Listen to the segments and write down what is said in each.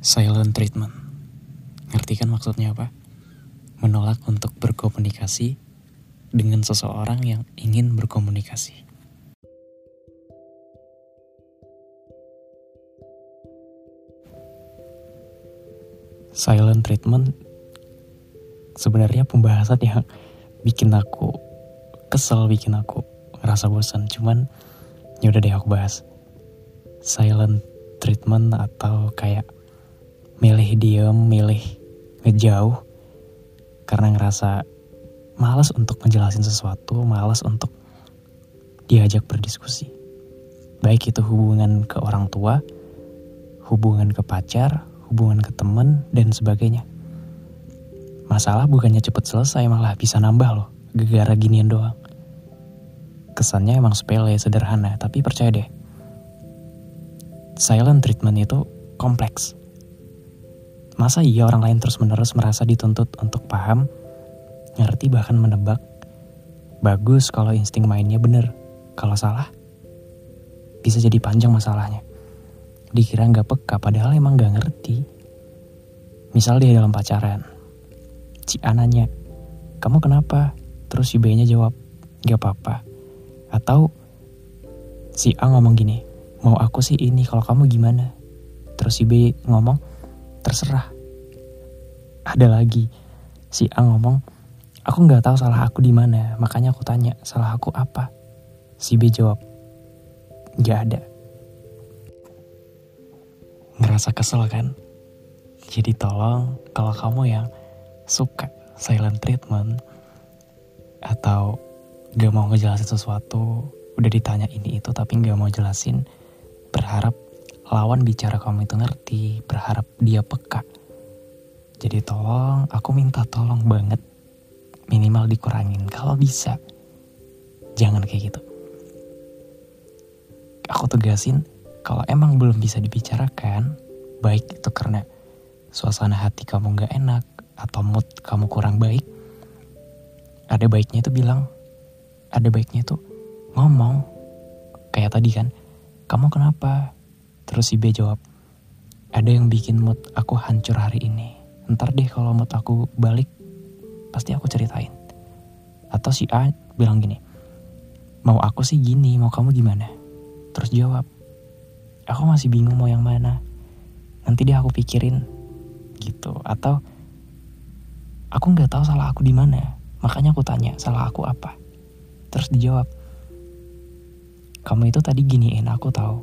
Silent treatment. Ngerti kan maksudnya apa? Menolak untuk berkomunikasi dengan seseorang yang ingin berkomunikasi. Silent treatment sebenarnya pembahasan yang bikin aku kesel, bikin aku ngerasa bosan. Cuman ya udah deh aku bahas. Silent treatment atau kayak milih diem, milih ngejauh karena ngerasa malas untuk menjelasin sesuatu, malas untuk diajak berdiskusi. Baik itu hubungan ke orang tua, hubungan ke pacar, hubungan ke temen, dan sebagainya. Masalah bukannya cepet selesai, malah bisa nambah loh, gegara ginian doang. Kesannya emang sepele, sederhana, tapi percaya deh, silent treatment itu kompleks. Masa iya orang lain terus-menerus merasa dituntut untuk paham, ngerti bahkan menebak? Bagus kalau insting mainnya bener. Kalau salah, bisa jadi panjang masalahnya. Dikira nggak peka padahal emang nggak ngerti. Misal dia dalam pacaran. Si A kamu kenapa? Terus si B-nya jawab, gak apa-apa. Atau si A ngomong gini, mau aku sih ini kalau kamu gimana terus si B ngomong terserah. Ada lagi. Si A ngomong aku nggak tahu salah aku di mana makanya aku tanya salah aku apa? Si B jawab nggak ada. Ngerasa kesel kan? Jadi tolong kalau kamu yang suka silent treatment atau gak mau ngejelasin sesuatu udah ditanya ini itu tapi gak mau jelasin berharap lawan bicara kamu itu ngerti, berharap dia peka. Jadi tolong, aku minta tolong banget minimal dikurangin kalau bisa. Jangan kayak gitu. Aku tegasin kalau emang belum bisa dibicarakan, baik itu karena suasana hati kamu gak enak atau mood kamu kurang baik, ada baiknya itu bilang, ada baiknya itu ngomong. Kayak tadi kan, kamu kenapa? Terus si B jawab, ada yang bikin mood aku hancur hari ini. Ntar deh kalau mood aku balik, pasti aku ceritain. Atau si A bilang gini, mau aku sih gini, mau kamu gimana? Terus jawab, aku masih bingung mau yang mana. Nanti deh aku pikirin, gitu. Atau aku nggak tahu salah aku di mana, makanya aku tanya salah aku apa. Terus dijawab, kamu itu tadi giniin aku tahu.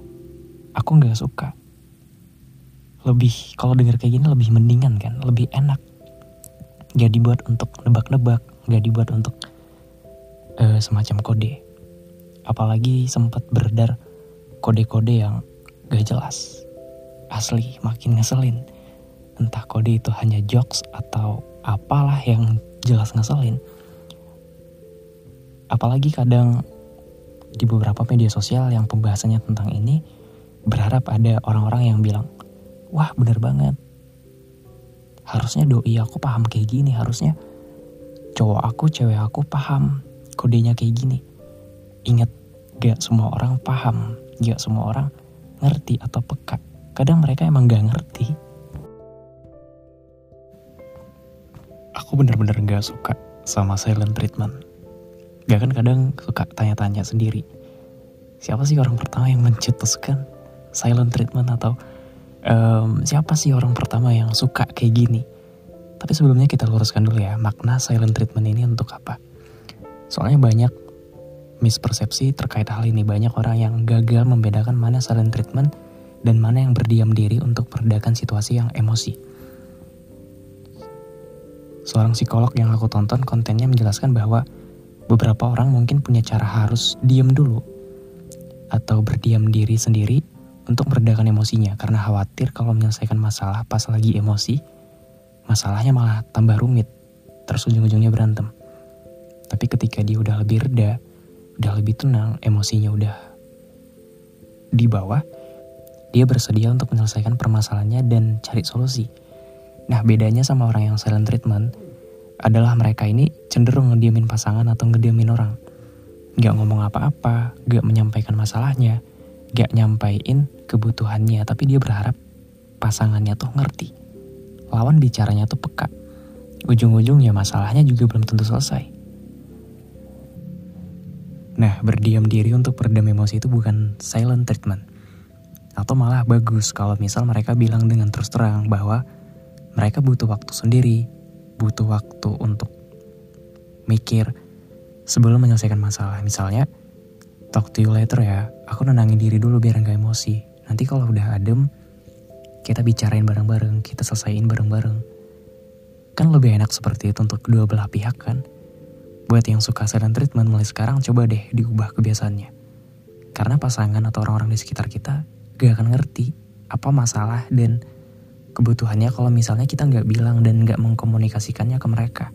Aku nggak suka. Lebih kalau denger kayak gini lebih mendingan kan, lebih enak. Gak dibuat untuk nebak-nebak, gak dibuat untuk uh, semacam kode. Apalagi sempat beredar kode-kode yang gak jelas. Asli makin ngeselin. Entah kode itu hanya jokes atau apalah yang jelas ngeselin. Apalagi kadang di beberapa media sosial yang pembahasannya tentang ini berharap ada orang-orang yang bilang, wah bener banget. Harusnya doi aku paham kayak gini, harusnya cowok aku, cewek aku paham kodenya kayak gini. Ingat, gak semua orang paham, gak semua orang ngerti atau peka. Kadang mereka emang gak ngerti. Aku bener-bener gak suka sama silent treatment Gak kan kadang suka tanya-tanya sendiri. Siapa sih orang pertama yang mencetuskan silent treatment atau um, siapa sih orang pertama yang suka kayak gini? Tapi sebelumnya kita luruskan dulu ya, makna silent treatment ini untuk apa? Soalnya banyak mispersepsi terkait hal ini. Banyak orang yang gagal membedakan mana silent treatment dan mana yang berdiam diri untuk meredakan situasi yang emosi. Seorang psikolog yang aku tonton kontennya menjelaskan bahwa Beberapa orang mungkin punya cara harus diam dulu atau berdiam diri sendiri untuk meredakan emosinya karena khawatir kalau menyelesaikan masalah pas lagi emosi, masalahnya malah tambah rumit, terus ujung-ujungnya berantem. Tapi ketika dia udah lebih reda, udah lebih tenang, emosinya udah di bawah, dia bersedia untuk menyelesaikan permasalahannya dan cari solusi. Nah bedanya sama orang yang silent treatment, adalah mereka ini cenderung ngediamin pasangan atau ngediamin orang. Gak ngomong apa-apa, gak menyampaikan masalahnya, gak nyampaikan kebutuhannya, tapi dia berharap pasangannya tuh ngerti. Lawan bicaranya tuh peka. Ujung-ujungnya masalahnya juga belum tentu selesai. Nah, berdiam diri untuk peredam emosi itu bukan silent treatment. Atau malah bagus kalau misal mereka bilang dengan terus terang bahwa mereka butuh waktu sendiri, butuh waktu untuk mikir sebelum menyelesaikan masalah. Misalnya, talk to you later ya, aku nenangin diri dulu biar nggak emosi. Nanti kalau udah adem, kita bicarain bareng-bareng, kita selesaiin bareng-bareng. Kan lebih enak seperti itu untuk kedua belah pihak kan? Buat yang suka silent treatment mulai sekarang coba deh diubah kebiasaannya. Karena pasangan atau orang-orang di sekitar kita gak akan ngerti apa masalah dan kebutuhannya kalau misalnya kita nggak bilang dan nggak mengkomunikasikannya ke mereka.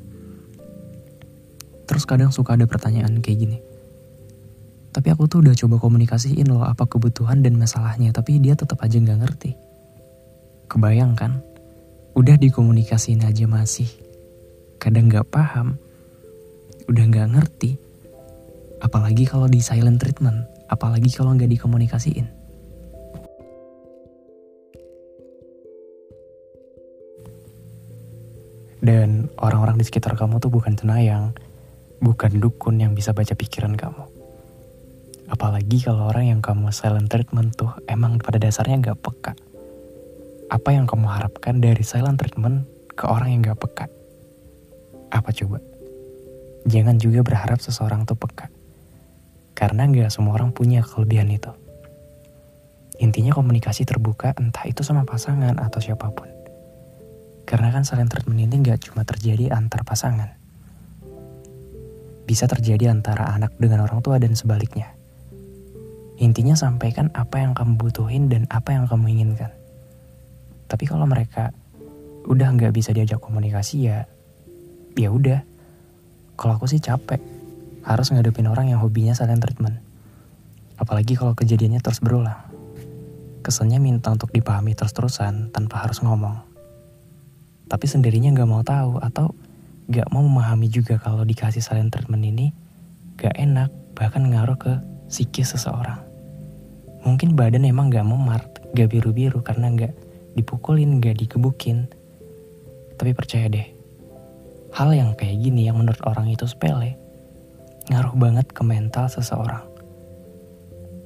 Terus kadang suka ada pertanyaan kayak gini. Tapi aku tuh udah coba komunikasiin loh apa kebutuhan dan masalahnya, tapi dia tetap aja nggak ngerti. Kebayang kan? Udah dikomunikasiin aja masih. Kadang nggak paham, udah nggak ngerti. Apalagi kalau di silent treatment, apalagi kalau nggak dikomunikasiin. Dan orang-orang di sekitar kamu tuh bukan cenayang, bukan dukun yang bisa baca pikiran kamu. Apalagi kalau orang yang kamu silent treatment tuh emang pada dasarnya nggak peka. Apa yang kamu harapkan dari silent treatment ke orang yang nggak peka? Apa coba? jangan juga berharap seseorang tuh peka. Karena nggak semua orang punya kelebihan itu. Intinya komunikasi terbuka entah itu sama pasangan atau siapa pun. Karena kan saling treatment ini nggak cuma terjadi antar pasangan. Bisa terjadi antara anak dengan orang tua dan sebaliknya. Intinya sampaikan apa yang kamu butuhin dan apa yang kamu inginkan. Tapi kalau mereka udah nggak bisa diajak komunikasi ya, ya udah kalau aku sih capek, harus ngadepin orang yang hobinya silent treatment. Apalagi kalau kejadiannya terus berulang. Kesannya minta untuk dipahami terus-terusan tanpa harus ngomong. Tapi sendirinya gak mau tahu atau gak mau memahami juga kalau dikasih silent treatment ini gak enak, bahkan ngaruh ke psikis seseorang. Mungkin badan emang gak memar, gak biru-biru karena gak dipukulin, gak dikebukin. Tapi percaya deh, Hal yang kayak gini yang menurut orang itu sepele, ngaruh banget ke mental seseorang.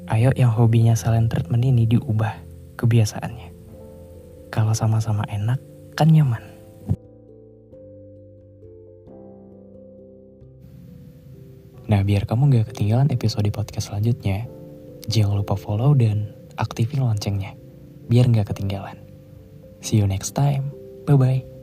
Ayo yang hobinya silent treatment ini diubah kebiasaannya. Kalau sama-sama enak, kan nyaman. Nah, biar kamu gak ketinggalan episode podcast selanjutnya, jangan lupa follow dan aktifin loncengnya, biar gak ketinggalan. See you next time. Bye-bye.